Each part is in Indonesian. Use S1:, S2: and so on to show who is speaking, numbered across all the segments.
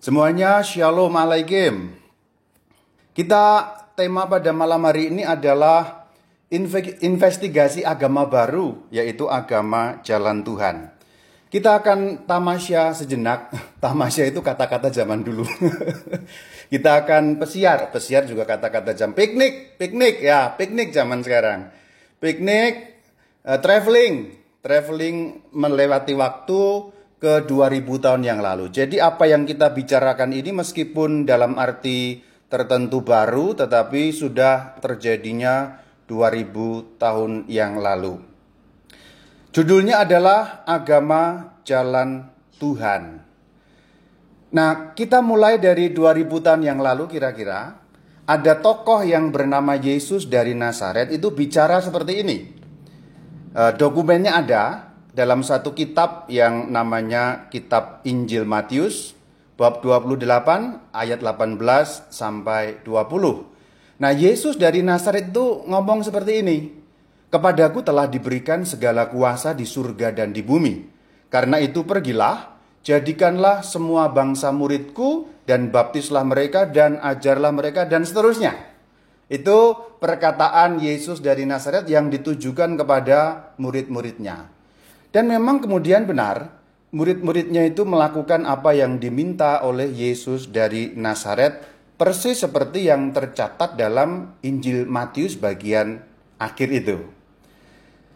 S1: Semuanya shalom alaikum. Kita tema pada malam hari ini adalah investigasi agama baru yaitu agama jalan Tuhan. Kita akan tamasya sejenak. Tamasya itu kata-kata zaman dulu. Kita akan pesiar, pesiar juga kata-kata jam piknik, piknik ya, piknik zaman sekarang. Piknik, uh, traveling, traveling melewati waktu ke 2000 tahun yang lalu. Jadi apa yang kita bicarakan ini meskipun dalam arti tertentu baru tetapi sudah terjadinya 2000 tahun yang lalu. Judulnya adalah Agama Jalan Tuhan. Nah, kita mulai dari 2000 tahun yang lalu kira-kira ada tokoh yang bernama Yesus dari Nazaret itu bicara seperti ini. E, dokumennya ada, dalam satu kitab yang namanya Kitab Injil Matius bab 28 ayat 18 sampai 20. Nah, Yesus dari Nazaret itu ngomong seperti ini. Kepadaku telah diberikan segala kuasa di surga dan di bumi. Karena itu pergilah, jadikanlah semua bangsa muridku dan baptislah mereka dan ajarlah mereka dan seterusnya. Itu perkataan Yesus dari Nazaret yang ditujukan kepada murid-muridnya. Dan memang kemudian benar, murid-muridnya itu melakukan apa yang diminta oleh Yesus dari Nazaret, persis seperti yang tercatat dalam Injil Matius bagian akhir itu.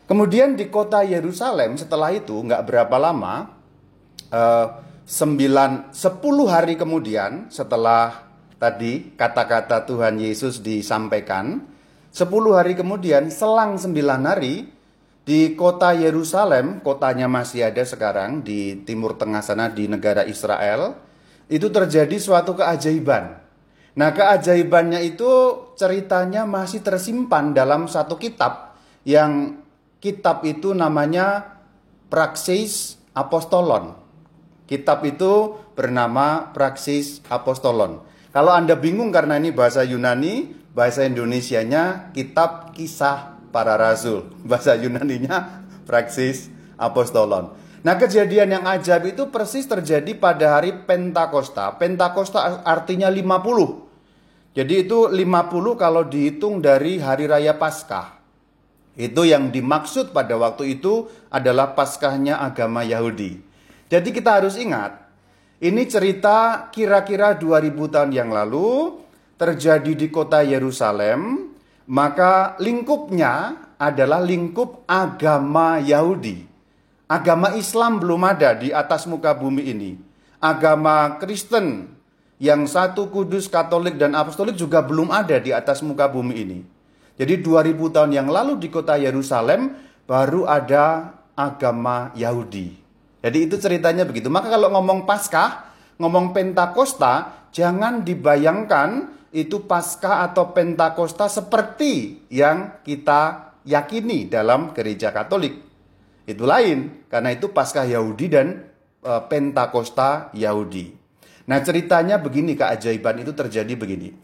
S1: Kemudian di kota Yerusalem setelah itu nggak berapa lama, eh, sembilan, sepuluh hari kemudian setelah tadi kata-kata Tuhan Yesus disampaikan, sepuluh hari kemudian selang sembilan hari di kota Yerusalem, kotanya masih ada sekarang di timur tengah sana di negara Israel, itu terjadi suatu keajaiban. Nah, keajaibannya itu ceritanya masih tersimpan dalam satu kitab yang kitab itu namanya Praksis Apostolon. Kitab itu bernama Praksis Apostolon. Kalau Anda bingung karena ini bahasa Yunani, bahasa Indonesianya kitab kisah para rasul. Bahasa Yunaninya praksis apostolon. Nah kejadian yang ajaib itu persis terjadi pada hari Pentakosta. Pentakosta artinya 50. Jadi itu 50 kalau dihitung dari hari raya Paskah. Itu yang dimaksud pada waktu itu adalah Paskahnya agama Yahudi. Jadi kita harus ingat, ini cerita kira-kira 2000 tahun yang lalu terjadi di kota Yerusalem maka lingkupnya adalah lingkup agama Yahudi. Agama Islam belum ada di atas muka bumi ini. Agama Kristen yang satu kudus Katolik dan Apostolik juga belum ada di atas muka bumi ini. Jadi 2000 tahun yang lalu di kota Yerusalem baru ada agama Yahudi. Jadi itu ceritanya begitu. Maka kalau ngomong Paskah, ngomong Pentakosta, jangan dibayangkan itu pasca atau Pentakosta seperti yang kita yakini dalam gereja Katolik. Itu lain, karena itu Paskah Yahudi dan e, Pentakosta Yahudi. Nah ceritanya begini, keajaiban itu terjadi begini.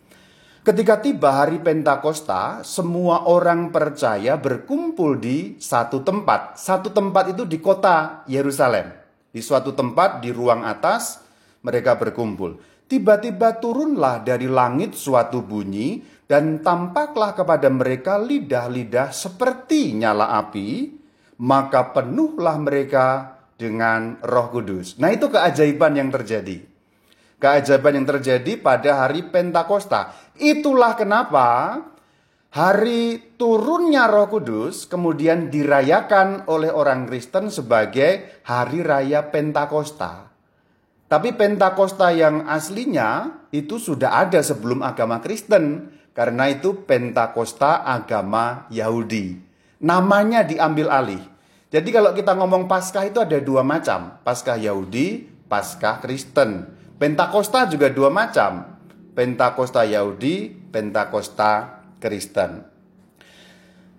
S1: Ketika tiba hari Pentakosta, semua orang percaya berkumpul di satu tempat. Satu tempat itu di kota Yerusalem. Di suatu tempat di ruang atas mereka berkumpul. Tiba-tiba turunlah dari langit suatu bunyi, dan tampaklah kepada mereka lidah-lidah seperti nyala api, maka penuhlah mereka dengan Roh Kudus. Nah, itu keajaiban yang terjadi. Keajaiban yang terjadi pada hari Pentakosta. Itulah kenapa hari turunnya Roh Kudus kemudian dirayakan oleh orang Kristen sebagai hari raya Pentakosta. Tapi Pentakosta yang aslinya itu sudah ada sebelum agama Kristen. Karena itu Pentakosta agama Yahudi. Namanya diambil alih. Jadi kalau kita ngomong Paskah itu ada dua macam. Paskah Yahudi, Paskah Kristen. Pentakosta juga dua macam. Pentakosta Yahudi, Pentakosta Kristen.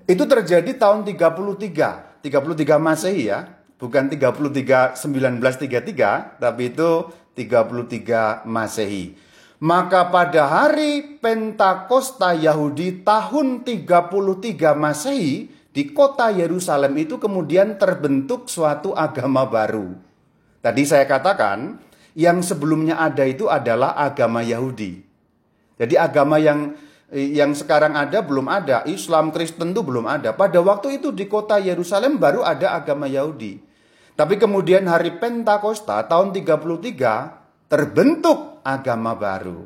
S1: Itu terjadi tahun 33, 33 Masehi ya bukan 33 1933 tapi itu 33 Masehi. Maka pada hari Pentakosta Yahudi tahun 33 Masehi di kota Yerusalem itu kemudian terbentuk suatu agama baru. Tadi saya katakan yang sebelumnya ada itu adalah agama Yahudi. Jadi agama yang yang sekarang ada belum ada, Islam Kristen itu belum ada. Pada waktu itu di kota Yerusalem baru ada agama Yahudi. Tapi kemudian hari Pentakosta tahun 33 terbentuk agama baru.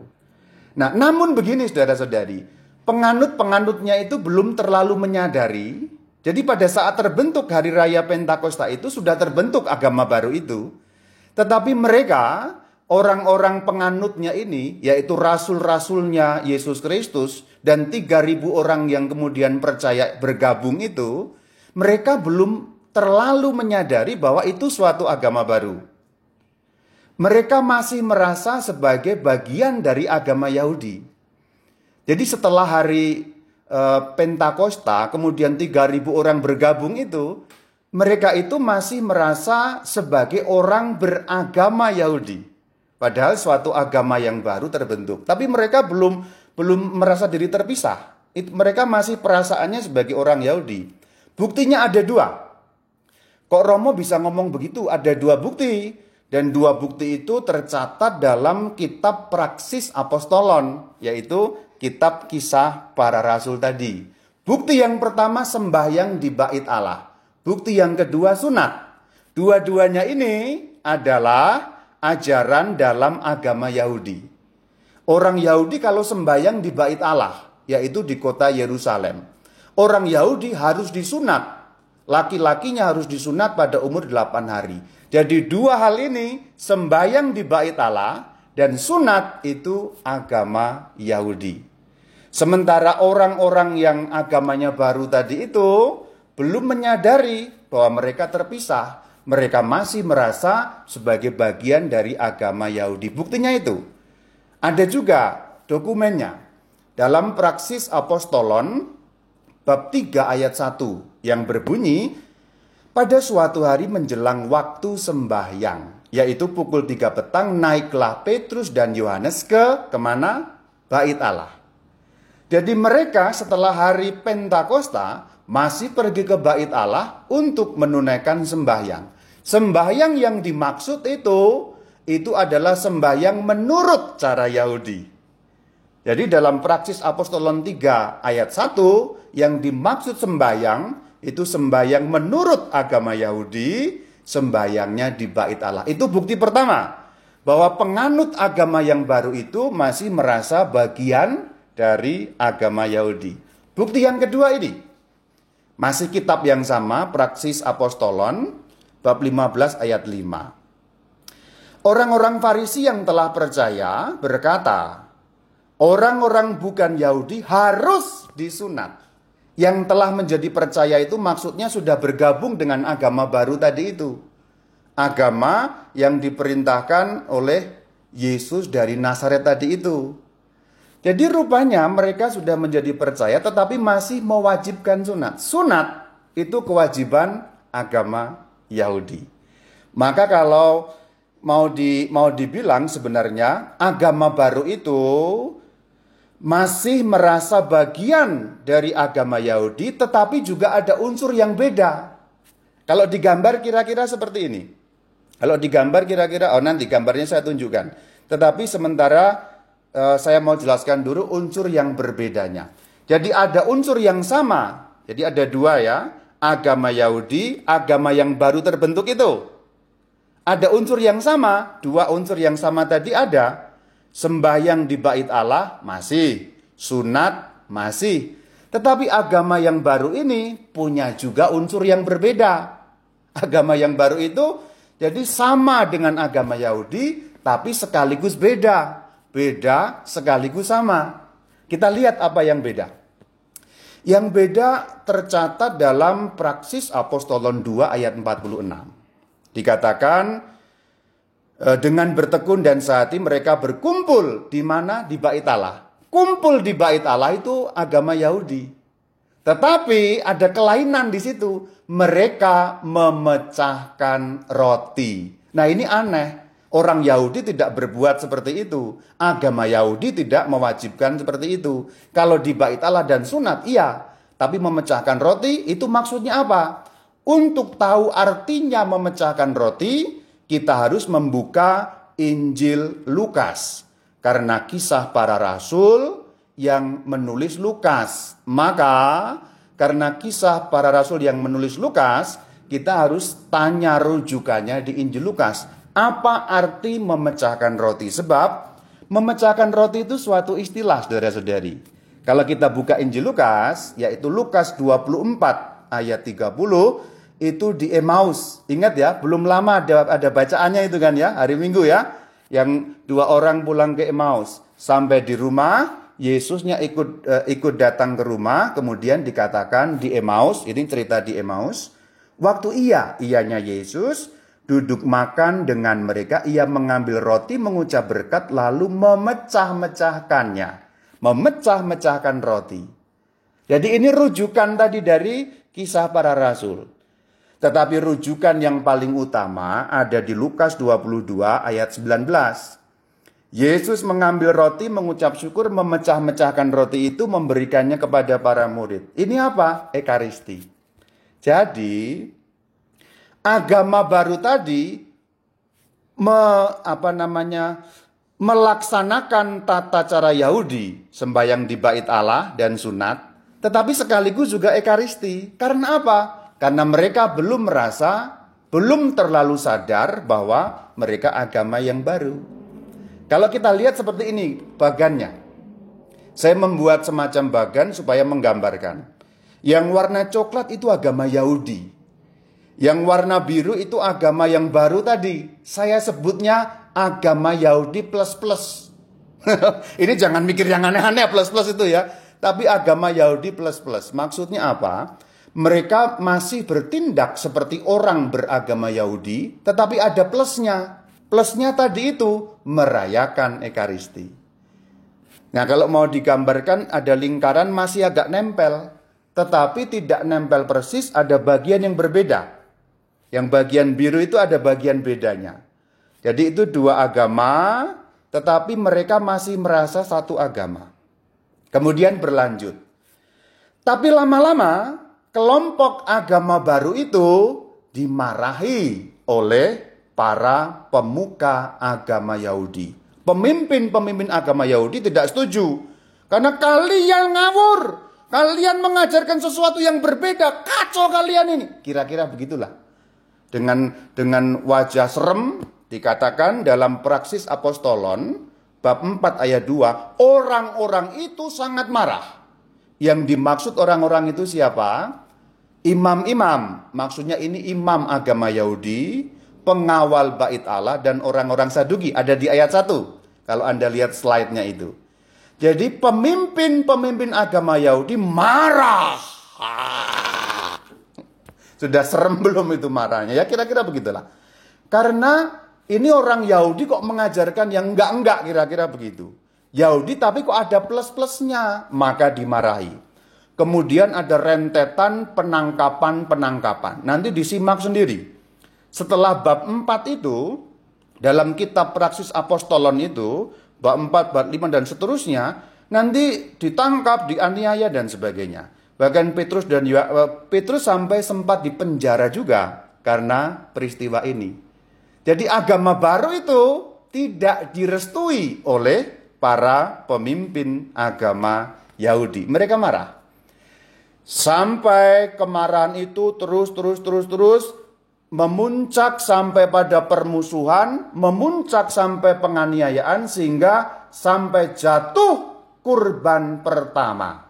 S1: Nah, namun begini saudara-saudari, penganut-penganutnya itu belum terlalu menyadari. Jadi pada saat terbentuk hari raya Pentakosta itu sudah terbentuk agama baru itu. Tetapi mereka orang-orang penganutnya ini, yaitu rasul-rasulnya Yesus Kristus dan 3000 orang yang kemudian percaya bergabung itu, mereka belum terlalu menyadari bahwa itu suatu agama baru. Mereka masih merasa sebagai bagian dari agama Yahudi. Jadi setelah hari e, Pentakosta, kemudian 3000 orang bergabung itu, mereka itu masih merasa sebagai orang beragama Yahudi. Padahal suatu agama yang baru terbentuk. Tapi mereka belum belum merasa diri terpisah. mereka masih perasaannya sebagai orang Yahudi. Buktinya ada dua. Kok Romo bisa ngomong begitu? Ada dua bukti. Dan dua bukti itu tercatat dalam kitab Praksis Apostolon. Yaitu kitab kisah para rasul tadi. Bukti yang pertama sembahyang di bait Allah. Bukti yang kedua sunat. Dua-duanya ini adalah ajaran dalam agama Yahudi. Orang Yahudi kalau sembahyang di bait Allah, yaitu di kota Yerusalem. Orang Yahudi harus disunat. Laki-lakinya harus disunat pada umur 8 hari. Jadi dua hal ini, sembahyang di bait Allah dan sunat itu agama Yahudi. Sementara orang-orang yang agamanya baru tadi itu belum menyadari bahwa mereka terpisah mereka masih merasa sebagai bagian dari agama Yahudi. Buktinya itu. Ada juga dokumennya. Dalam praksis apostolon bab 3 ayat 1 yang berbunyi pada suatu hari menjelang waktu sembahyang yaitu pukul 3 petang naiklah Petrus dan Yohanes ke ke mana? Bait Allah. Jadi mereka setelah hari Pentakosta masih pergi ke bait Allah untuk menunaikan sembahyang. Sembahyang yang dimaksud itu itu adalah sembahyang menurut cara Yahudi. Jadi dalam praksis apostolon 3 ayat 1 yang dimaksud sembahyang itu sembahyang menurut agama Yahudi, sembahyangnya di bait Allah. Itu bukti pertama bahwa penganut agama yang baru itu masih merasa bagian dari agama Yahudi. Bukti yang kedua ini masih kitab yang sama, Praksis Apostolon bab 15 ayat 5. Orang-orang Farisi yang telah percaya berkata, orang-orang bukan Yahudi harus disunat. Yang telah menjadi percaya itu maksudnya sudah bergabung dengan agama baru tadi itu. Agama yang diperintahkan oleh Yesus dari Nazaret tadi itu. Jadi rupanya mereka sudah menjadi percaya tetapi masih mewajibkan sunat. Sunat itu kewajiban agama Yahudi. Maka kalau mau di mau dibilang sebenarnya agama baru itu masih merasa bagian dari agama Yahudi tetapi juga ada unsur yang beda. Kalau digambar kira-kira seperti ini. Kalau digambar kira-kira oh nanti gambarnya saya tunjukkan. Tetapi sementara uh, saya mau jelaskan dulu unsur yang berbedanya. Jadi ada unsur yang sama. Jadi ada dua ya agama Yahudi, agama yang baru terbentuk itu. Ada unsur yang sama, dua unsur yang sama tadi ada. Sembahyang di bait Allah masih, sunat masih. Tetapi agama yang baru ini punya juga unsur yang berbeda. Agama yang baru itu jadi sama dengan agama Yahudi, tapi sekaligus beda. Beda sekaligus sama. Kita lihat apa yang beda. Yang beda tercatat dalam praksis Apostolon 2 ayat 46. Dikatakan dengan bertekun dan sehati mereka berkumpul di mana di bait Allah. Kumpul di bait Allah itu agama Yahudi. Tetapi ada kelainan di situ. Mereka memecahkan roti. Nah ini aneh. Orang Yahudi tidak berbuat seperti itu. Agama Yahudi tidak mewajibkan seperti itu. Kalau di bait Allah dan sunat, iya. Tapi memecahkan roti itu maksudnya apa? Untuk tahu artinya memecahkan roti, kita harus membuka Injil Lukas. Karena kisah para rasul yang menulis Lukas. Maka karena kisah para rasul yang menulis Lukas, kita harus tanya rujukannya di Injil Lukas. Apa arti memecahkan roti? Sebab memecahkan roti itu suatu istilah saudara-saudari. Kalau kita buka Injil Lukas, yaitu Lukas 24 ayat 30, itu di Emmaus. Ingat ya, belum lama ada, ada bacaannya itu kan ya, hari Minggu ya. Yang dua orang pulang ke Emmaus. Sampai di rumah, Yesusnya ikut uh, ikut datang ke rumah, kemudian dikatakan di Emmaus, ini cerita di Emmaus. Waktu ia, ianya Yesus, duduk makan dengan mereka, ia mengambil roti, mengucap berkat, lalu memecah-mecahkannya. Memecah-mecahkan roti. Jadi ini rujukan tadi dari kisah para rasul. Tetapi rujukan yang paling utama ada di Lukas 22 ayat 19. Yesus mengambil roti, mengucap syukur, memecah-mecahkan roti itu, memberikannya kepada para murid. Ini apa? Ekaristi. Jadi, agama baru tadi me, apa namanya melaksanakan tata cara Yahudi, sembahyang di bait Allah dan sunat, tetapi sekaligus juga ekaristi. Karena apa? Karena mereka belum merasa, belum terlalu sadar bahwa mereka agama yang baru. Kalau kita lihat seperti ini bagannya. Saya membuat semacam bagan supaya menggambarkan. Yang warna coklat itu agama Yahudi. Yang warna biru itu agama yang baru tadi. Saya sebutnya agama Yahudi plus plus. ini jangan mikir yang aneh-aneh plus plus itu ya. Tapi agama Yahudi plus plus. Maksudnya apa? Mereka masih bertindak seperti orang beragama Yahudi, tetapi ada plusnya. Plusnya tadi itu merayakan Ekaristi. Nah, kalau mau digambarkan ada lingkaran masih agak nempel, tetapi tidak nempel persis, ada bagian yang berbeda. Yang bagian biru itu ada bagian bedanya. Jadi itu dua agama, tetapi mereka masih merasa satu agama. Kemudian berlanjut. Tapi lama-lama kelompok agama baru itu dimarahi oleh para pemuka agama Yahudi. Pemimpin-pemimpin agama Yahudi tidak setuju. Karena kalian ngawur. Kalian mengajarkan sesuatu yang berbeda. Kacau kalian ini. Kira-kira begitulah. Dengan dengan wajah serem dikatakan dalam praksis apostolon bab 4 ayat 2 orang-orang itu sangat marah. Yang dimaksud orang-orang itu siapa? Imam-imam, maksudnya ini imam agama Yahudi, pengawal bait Allah dan orang-orang Saduki ada di ayat 1. Kalau Anda lihat slide-nya itu. Jadi pemimpin-pemimpin agama Yahudi marah. Sudah serem belum itu marahnya? Ya kira-kira begitulah. Karena ini orang Yahudi kok mengajarkan yang enggak-enggak kira-kira begitu. Yahudi tapi kok ada plus-plusnya, maka dimarahi. Kemudian ada rentetan penangkapan-penangkapan. Nanti disimak sendiri. Setelah bab 4 itu, dalam kitab Praksis Apostolon itu, bab 4, bab 5 dan seterusnya, nanti ditangkap, dianiaya dan sebagainya. Bahkan Petrus dan eh, Petrus sampai sempat dipenjara juga karena peristiwa ini. Jadi agama baru itu tidak direstui oleh para pemimpin agama Yahudi. Mereka marah. Sampai kemarahan itu terus terus terus terus memuncak sampai pada permusuhan, memuncak sampai penganiayaan sehingga sampai jatuh kurban pertama.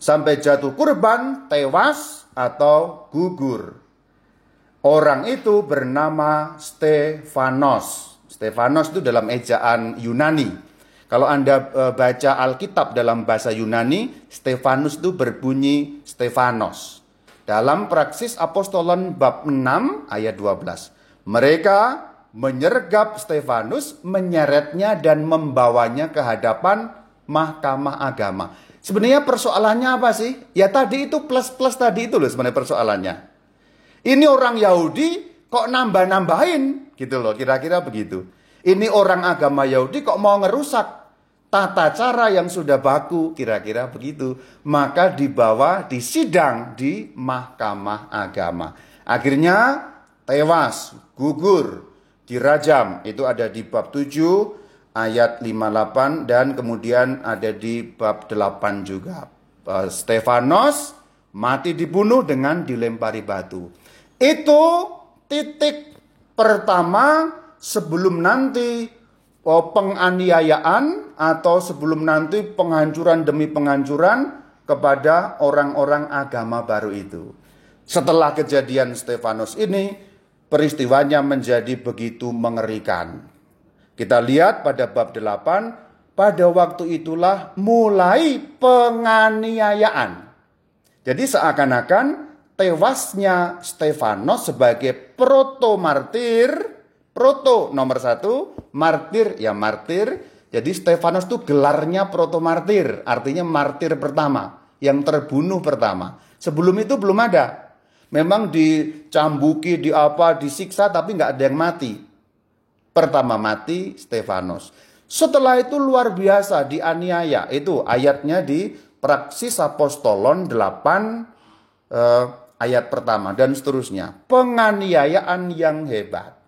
S1: Sampai jatuh kurban tewas atau gugur. Orang itu bernama Stefanos. Stefanos itu dalam ejaan Yunani. Kalau Anda e, baca Alkitab dalam bahasa Yunani, Stefanus itu berbunyi Stefanos. Dalam praksis apostolon bab 6 ayat 12. Mereka menyergap Stefanus, menyeretnya dan membawanya ke hadapan mahkamah agama. Sebenarnya persoalannya apa sih? Ya tadi itu plus-plus tadi itu loh sebenarnya persoalannya. Ini orang Yahudi kok nambah-nambahin gitu loh, kira-kira begitu. Ini orang agama Yahudi kok mau ngerusak tata cara yang sudah baku, kira-kira begitu. Maka dibawa disidang di mahkamah agama. Akhirnya tewas, gugur. dirajam. Itu ada di bab 7 ayat 58 dan kemudian ada di bab 8 juga. Eh, Stefanos mati dibunuh dengan dilempari batu. Itu titik pertama sebelum nanti penganiayaan atau sebelum nanti penghancuran demi penghancuran kepada orang-orang agama baru itu. Setelah kejadian Stefanus ini, peristiwanya menjadi begitu mengerikan. Kita lihat pada bab 8, pada waktu itulah mulai penganiayaan. Jadi seakan-akan tewasnya Stefanus sebagai proto martir Proto nomor satu, martir ya martir. Jadi Stefanus itu gelarnya proto martir, artinya martir pertama, yang terbunuh pertama. Sebelum itu belum ada. Memang dicambuki, di apa, disiksa, tapi nggak ada yang mati. Pertama mati Stefanus. Setelah itu luar biasa dianiaya. Itu ayatnya di Praksis Apostolon 8 eh, ayat pertama dan seterusnya. Penganiayaan yang hebat.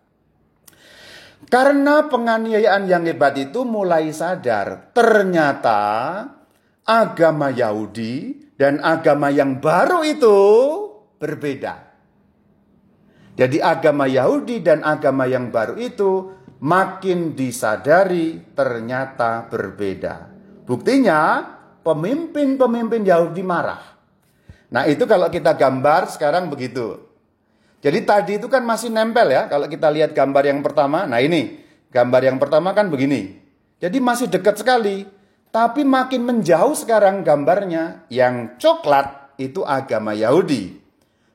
S1: Karena penganiayaan yang hebat itu mulai sadar, ternyata agama Yahudi dan agama yang baru itu berbeda. Jadi agama Yahudi dan agama yang baru itu makin disadari ternyata berbeda. Buktinya pemimpin-pemimpin Yahudi marah. Nah itu kalau kita gambar sekarang begitu. Jadi tadi itu kan masih nempel ya. Kalau kita lihat gambar yang pertama, nah ini gambar yang pertama kan begini. Jadi masih dekat sekali. Tapi makin menjauh sekarang gambarnya. Yang coklat itu agama Yahudi.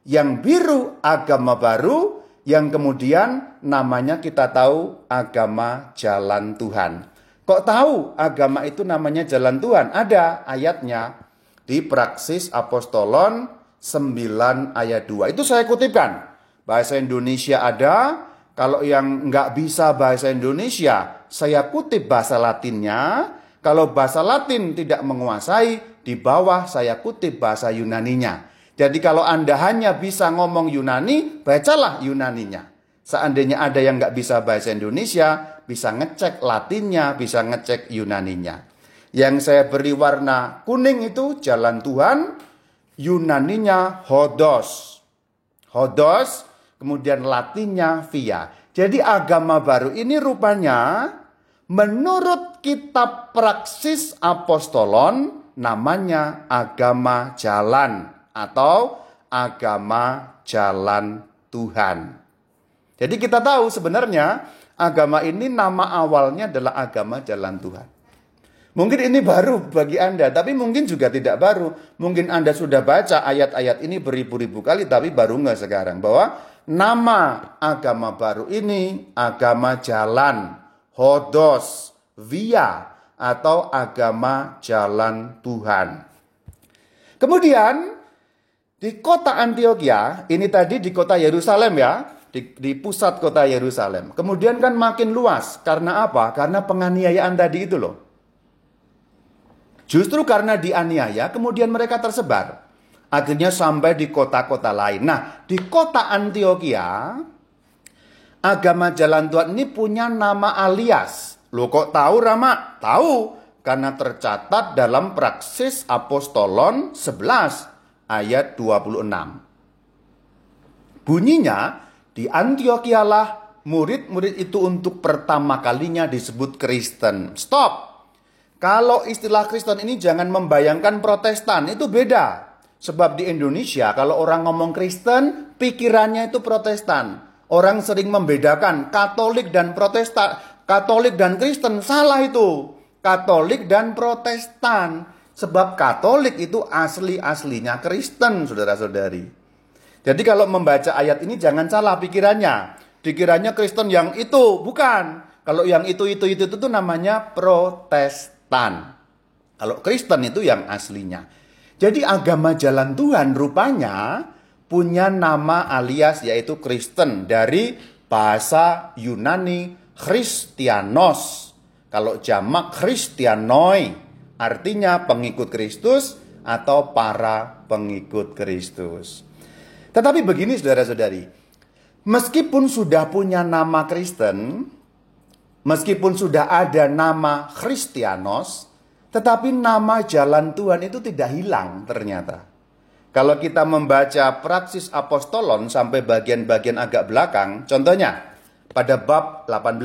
S1: Yang biru agama baru. Yang kemudian namanya kita tahu agama jalan Tuhan. Kok tahu agama itu namanya jalan Tuhan? Ada ayatnya di Praksis Apostolon 9 ayat 2. Itu saya kutipkan. Bahasa Indonesia ada, kalau yang nggak bisa bahasa Indonesia, saya kutip bahasa Latinnya. Kalau bahasa Latin tidak menguasai, di bawah saya kutip bahasa Yunaninya. Jadi kalau Anda hanya bisa ngomong Yunani, bacalah Yunaninya. Seandainya ada yang nggak bisa bahasa Indonesia, bisa ngecek Latinnya, bisa ngecek Yunaninya. Yang saya beri warna kuning itu jalan Tuhan, Yunaninya hodos. Hodos kemudian latinnya via. Jadi agama baru ini rupanya menurut kitab praksis apostolon namanya agama jalan atau agama jalan Tuhan. Jadi kita tahu sebenarnya agama ini nama awalnya adalah agama jalan Tuhan. Mungkin ini baru bagi Anda, tapi mungkin juga tidak baru. Mungkin Anda sudah baca ayat-ayat ini beribu-ribu kali, tapi baru nggak sekarang. Bahwa Nama agama baru ini agama jalan, hodos, via, atau agama jalan Tuhan. Kemudian di kota Antioquia, ini tadi di kota Yerusalem ya, di, di pusat kota Yerusalem. Kemudian kan makin luas, karena apa? Karena penganiayaan tadi itu loh. Justru karena dianiaya, kemudian mereka tersebar. Akhirnya sampai di kota-kota lain. Nah, di kota Antioquia, agama jalan Tuhan ini punya nama alias. Lo kok tahu Rama? Tahu, karena tercatat dalam praksis apostolon 11 ayat 26. Bunyinya, di Antioquia lah murid-murid itu untuk pertama kalinya disebut Kristen. Stop. Kalau istilah Kristen ini jangan membayangkan protestan, itu beda. Sebab di Indonesia kalau orang ngomong Kristen, pikirannya itu Protestan. Orang sering membedakan Katolik dan Protestan, Katolik dan Kristen salah itu. Katolik dan Protestan. Sebab Katolik itu asli-aslinya Kristen, saudara-saudari. Jadi kalau membaca ayat ini jangan salah pikirannya. Pikirannya Kristen yang itu, bukan. Kalau yang itu, itu, itu, itu, itu namanya Protestan. Kalau Kristen itu yang aslinya. Jadi agama jalan Tuhan rupanya punya nama alias yaitu Kristen dari bahasa Yunani Christianos. Kalau jamak Christianoi artinya pengikut Kristus atau para pengikut Kristus. Tetapi begini saudara-saudari, Meskipun sudah punya nama Kristen, meskipun sudah ada nama Kristianos, tetapi nama jalan Tuhan itu tidak hilang ternyata. Kalau kita membaca praksis apostolon sampai bagian-bagian agak belakang, contohnya pada bab 18.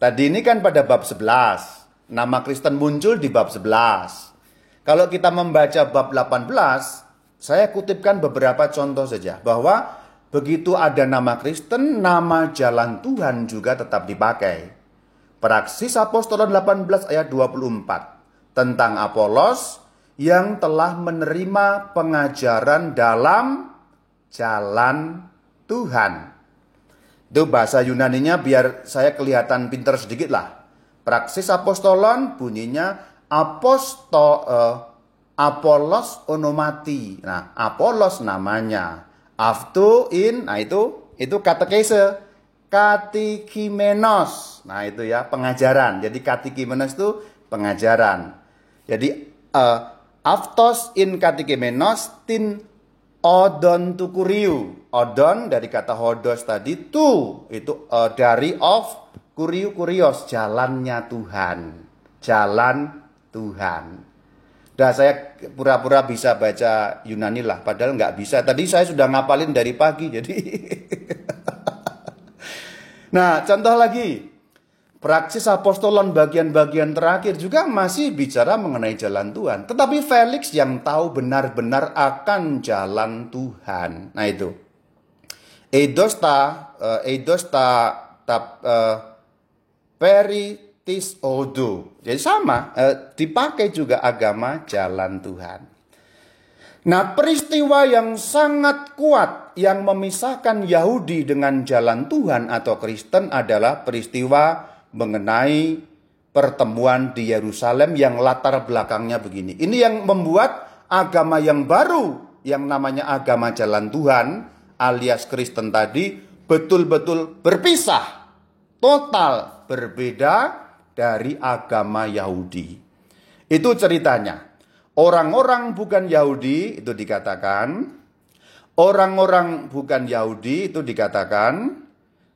S1: Tadi ini kan pada bab 11. Nama Kristen muncul di bab 11. Kalau kita membaca bab 18, saya kutipkan beberapa contoh saja bahwa Begitu ada nama Kristen, nama jalan Tuhan juga tetap dipakai. Praksis Apostolon 18 ayat 24 tentang Apolos yang telah menerima pengajaran dalam jalan Tuhan. Itu bahasa Yunaninya biar saya kelihatan pinter sedikit lah. Praksis Apostolon bunyinya aposto uh, Apolos onomati. Nah, Apolos namanya. Aftu in, nah itu itu katekese. Katikimenos. Nah, itu ya pengajaran. Jadi katikimenos itu pengajaran. Jadi uh, aftos in katikimenos tin odon tukuriu. Odon dari kata hodos tadi tu itu uh, dari of kuriu kurios jalannya Tuhan. Jalan Tuhan. Dah saya pura-pura bisa baca Yunani lah, padahal nggak bisa. Tadi saya sudah ngapalin dari pagi, jadi. nah, contoh lagi. Praksis apostolon bagian-bagian terakhir juga masih bicara mengenai jalan Tuhan. Tetapi Felix yang tahu benar-benar akan jalan Tuhan. Nah itu. Eidosta, uh, eidosta tap, uh, peri tis odo. Jadi sama, eh, dipakai juga agama jalan Tuhan. Nah, peristiwa yang sangat kuat yang memisahkan Yahudi dengan jalan Tuhan atau Kristen adalah peristiwa mengenai pertemuan di Yerusalem yang latar belakangnya begini. Ini yang membuat agama yang baru yang namanya agama jalan Tuhan alias Kristen tadi betul-betul berpisah, total berbeda dari agama Yahudi. Itu ceritanya. Orang-orang bukan Yahudi itu dikatakan, orang-orang bukan Yahudi itu dikatakan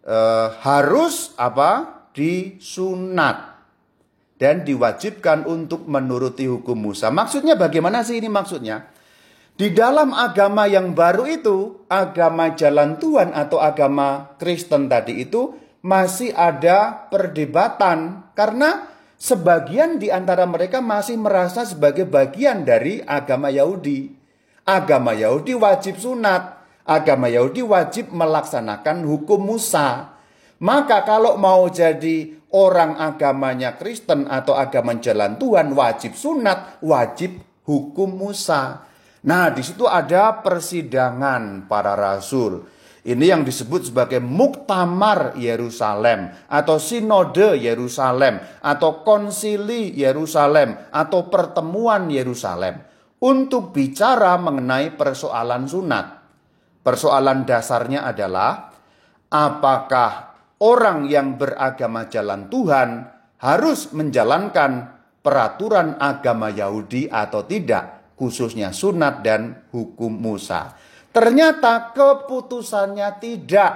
S1: eh, harus apa? Disunat dan diwajibkan untuk menuruti hukum Musa. Maksudnya bagaimana sih ini maksudnya? Di dalam agama yang baru itu, agama jalan Tuhan atau agama Kristen tadi itu masih ada perdebatan karena sebagian di antara mereka masih merasa sebagai bagian dari agama Yahudi. Agama Yahudi wajib sunat, agama Yahudi wajib melaksanakan hukum Musa. Maka kalau mau jadi orang agamanya Kristen atau agama jalan Tuhan wajib sunat, wajib hukum Musa. Nah, di situ ada persidangan para rasul. Ini yang disebut sebagai Muktamar Yerusalem atau Sinode Yerusalem atau Konsili Yerusalem atau Pertemuan Yerusalem untuk bicara mengenai persoalan sunat. Persoalan dasarnya adalah apakah orang yang beragama jalan Tuhan harus menjalankan peraturan agama Yahudi atau tidak, khususnya sunat dan hukum Musa. Ternyata keputusannya tidak,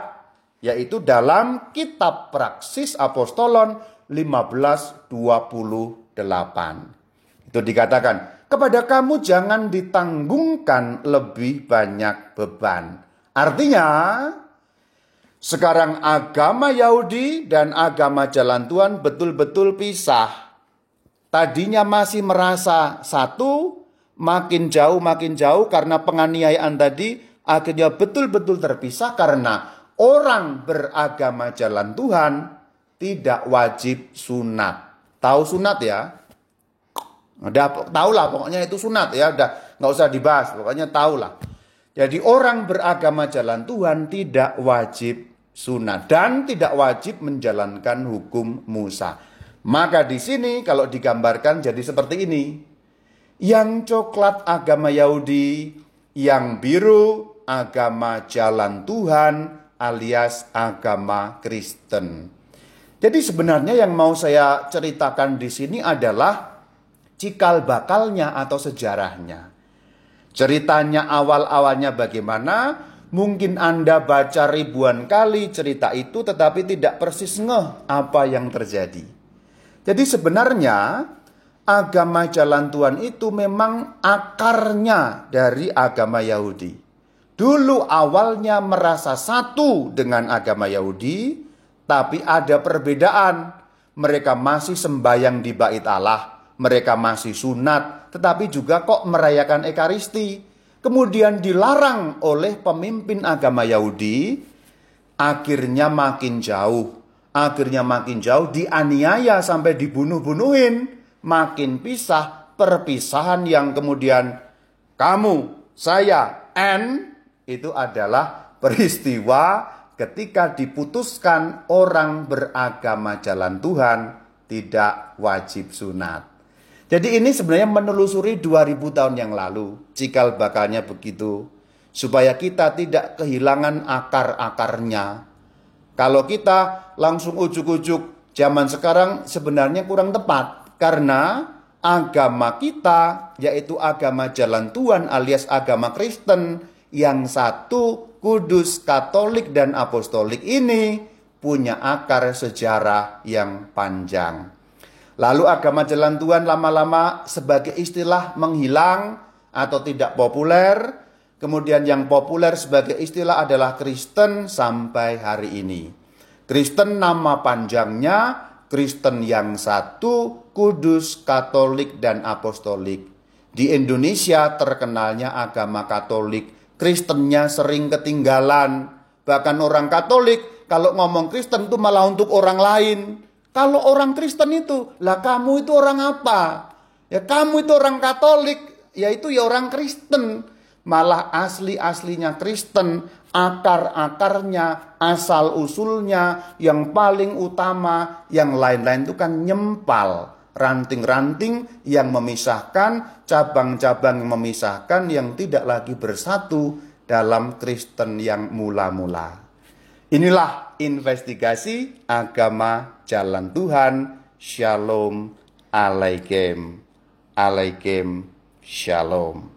S1: yaitu dalam kitab Praksis Apostolon 1528. Itu dikatakan, kepada kamu jangan ditanggungkan lebih banyak beban. Artinya, sekarang agama Yahudi dan agama jalan Tuhan betul-betul pisah. Tadinya masih merasa satu, makin jauh makin jauh karena penganiayaan tadi akhirnya betul-betul terpisah karena orang beragama jalan Tuhan tidak wajib sunat. Tahu sunat ya? Udah tahu lah pokoknya itu sunat ya, udah nggak usah dibahas, pokoknya tahu lah. Jadi orang beragama jalan Tuhan tidak wajib sunat dan tidak wajib menjalankan hukum Musa. Maka di sini kalau digambarkan jadi seperti ini yang coklat agama Yahudi, yang biru agama jalan Tuhan alias agama Kristen. Jadi sebenarnya yang mau saya ceritakan di sini adalah cikal bakalnya atau sejarahnya. Ceritanya awal-awalnya bagaimana, Mungkin Anda baca ribuan kali cerita itu tetapi tidak persis ngeh apa yang terjadi. Jadi sebenarnya agama jalan Tuhan itu memang akarnya dari agama Yahudi. Dulu awalnya merasa satu dengan agama Yahudi, tapi ada perbedaan. Mereka masih sembayang di bait Allah, mereka masih sunat, tetapi juga kok merayakan Ekaristi. Kemudian dilarang oleh pemimpin agama Yahudi, akhirnya makin jauh. Akhirnya makin jauh, dianiaya sampai dibunuh-bunuhin. Makin pisah, perpisahan yang kemudian kamu, saya, and itu adalah peristiwa ketika diputuskan orang beragama jalan Tuhan tidak wajib sunat. Jadi ini sebenarnya menelusuri 2000 tahun yang lalu. Cikal bakalnya begitu. Supaya kita tidak kehilangan akar-akarnya. Kalau kita langsung ujuk-ujuk zaman sekarang sebenarnya kurang tepat. Karena agama kita yaitu agama jalan Tuhan alias agama Kristen yang satu kudus, katolik, dan apostolik ini punya akar sejarah yang panjang. Lalu agama jalan Tuhan lama-lama sebagai istilah menghilang atau tidak populer. Kemudian yang populer sebagai istilah adalah Kristen sampai hari ini. Kristen nama panjangnya Kristen yang satu, kudus, katolik, dan apostolik. Di Indonesia terkenalnya agama katolik Kristennya sering ketinggalan. Bahkan orang Katolik kalau ngomong Kristen itu malah untuk orang lain. Kalau orang Kristen itu, lah kamu itu orang apa? Ya kamu itu orang Katolik, yaitu ya orang Kristen. Malah asli-aslinya Kristen, akar-akarnya, asal-usulnya, yang paling utama, yang lain-lain itu kan nyempal ranting-ranting yang memisahkan, cabang-cabang memisahkan yang tidak lagi bersatu dalam Kristen yang mula-mula. Inilah investigasi agama jalan Tuhan. Shalom alaikum. Alaikum shalom.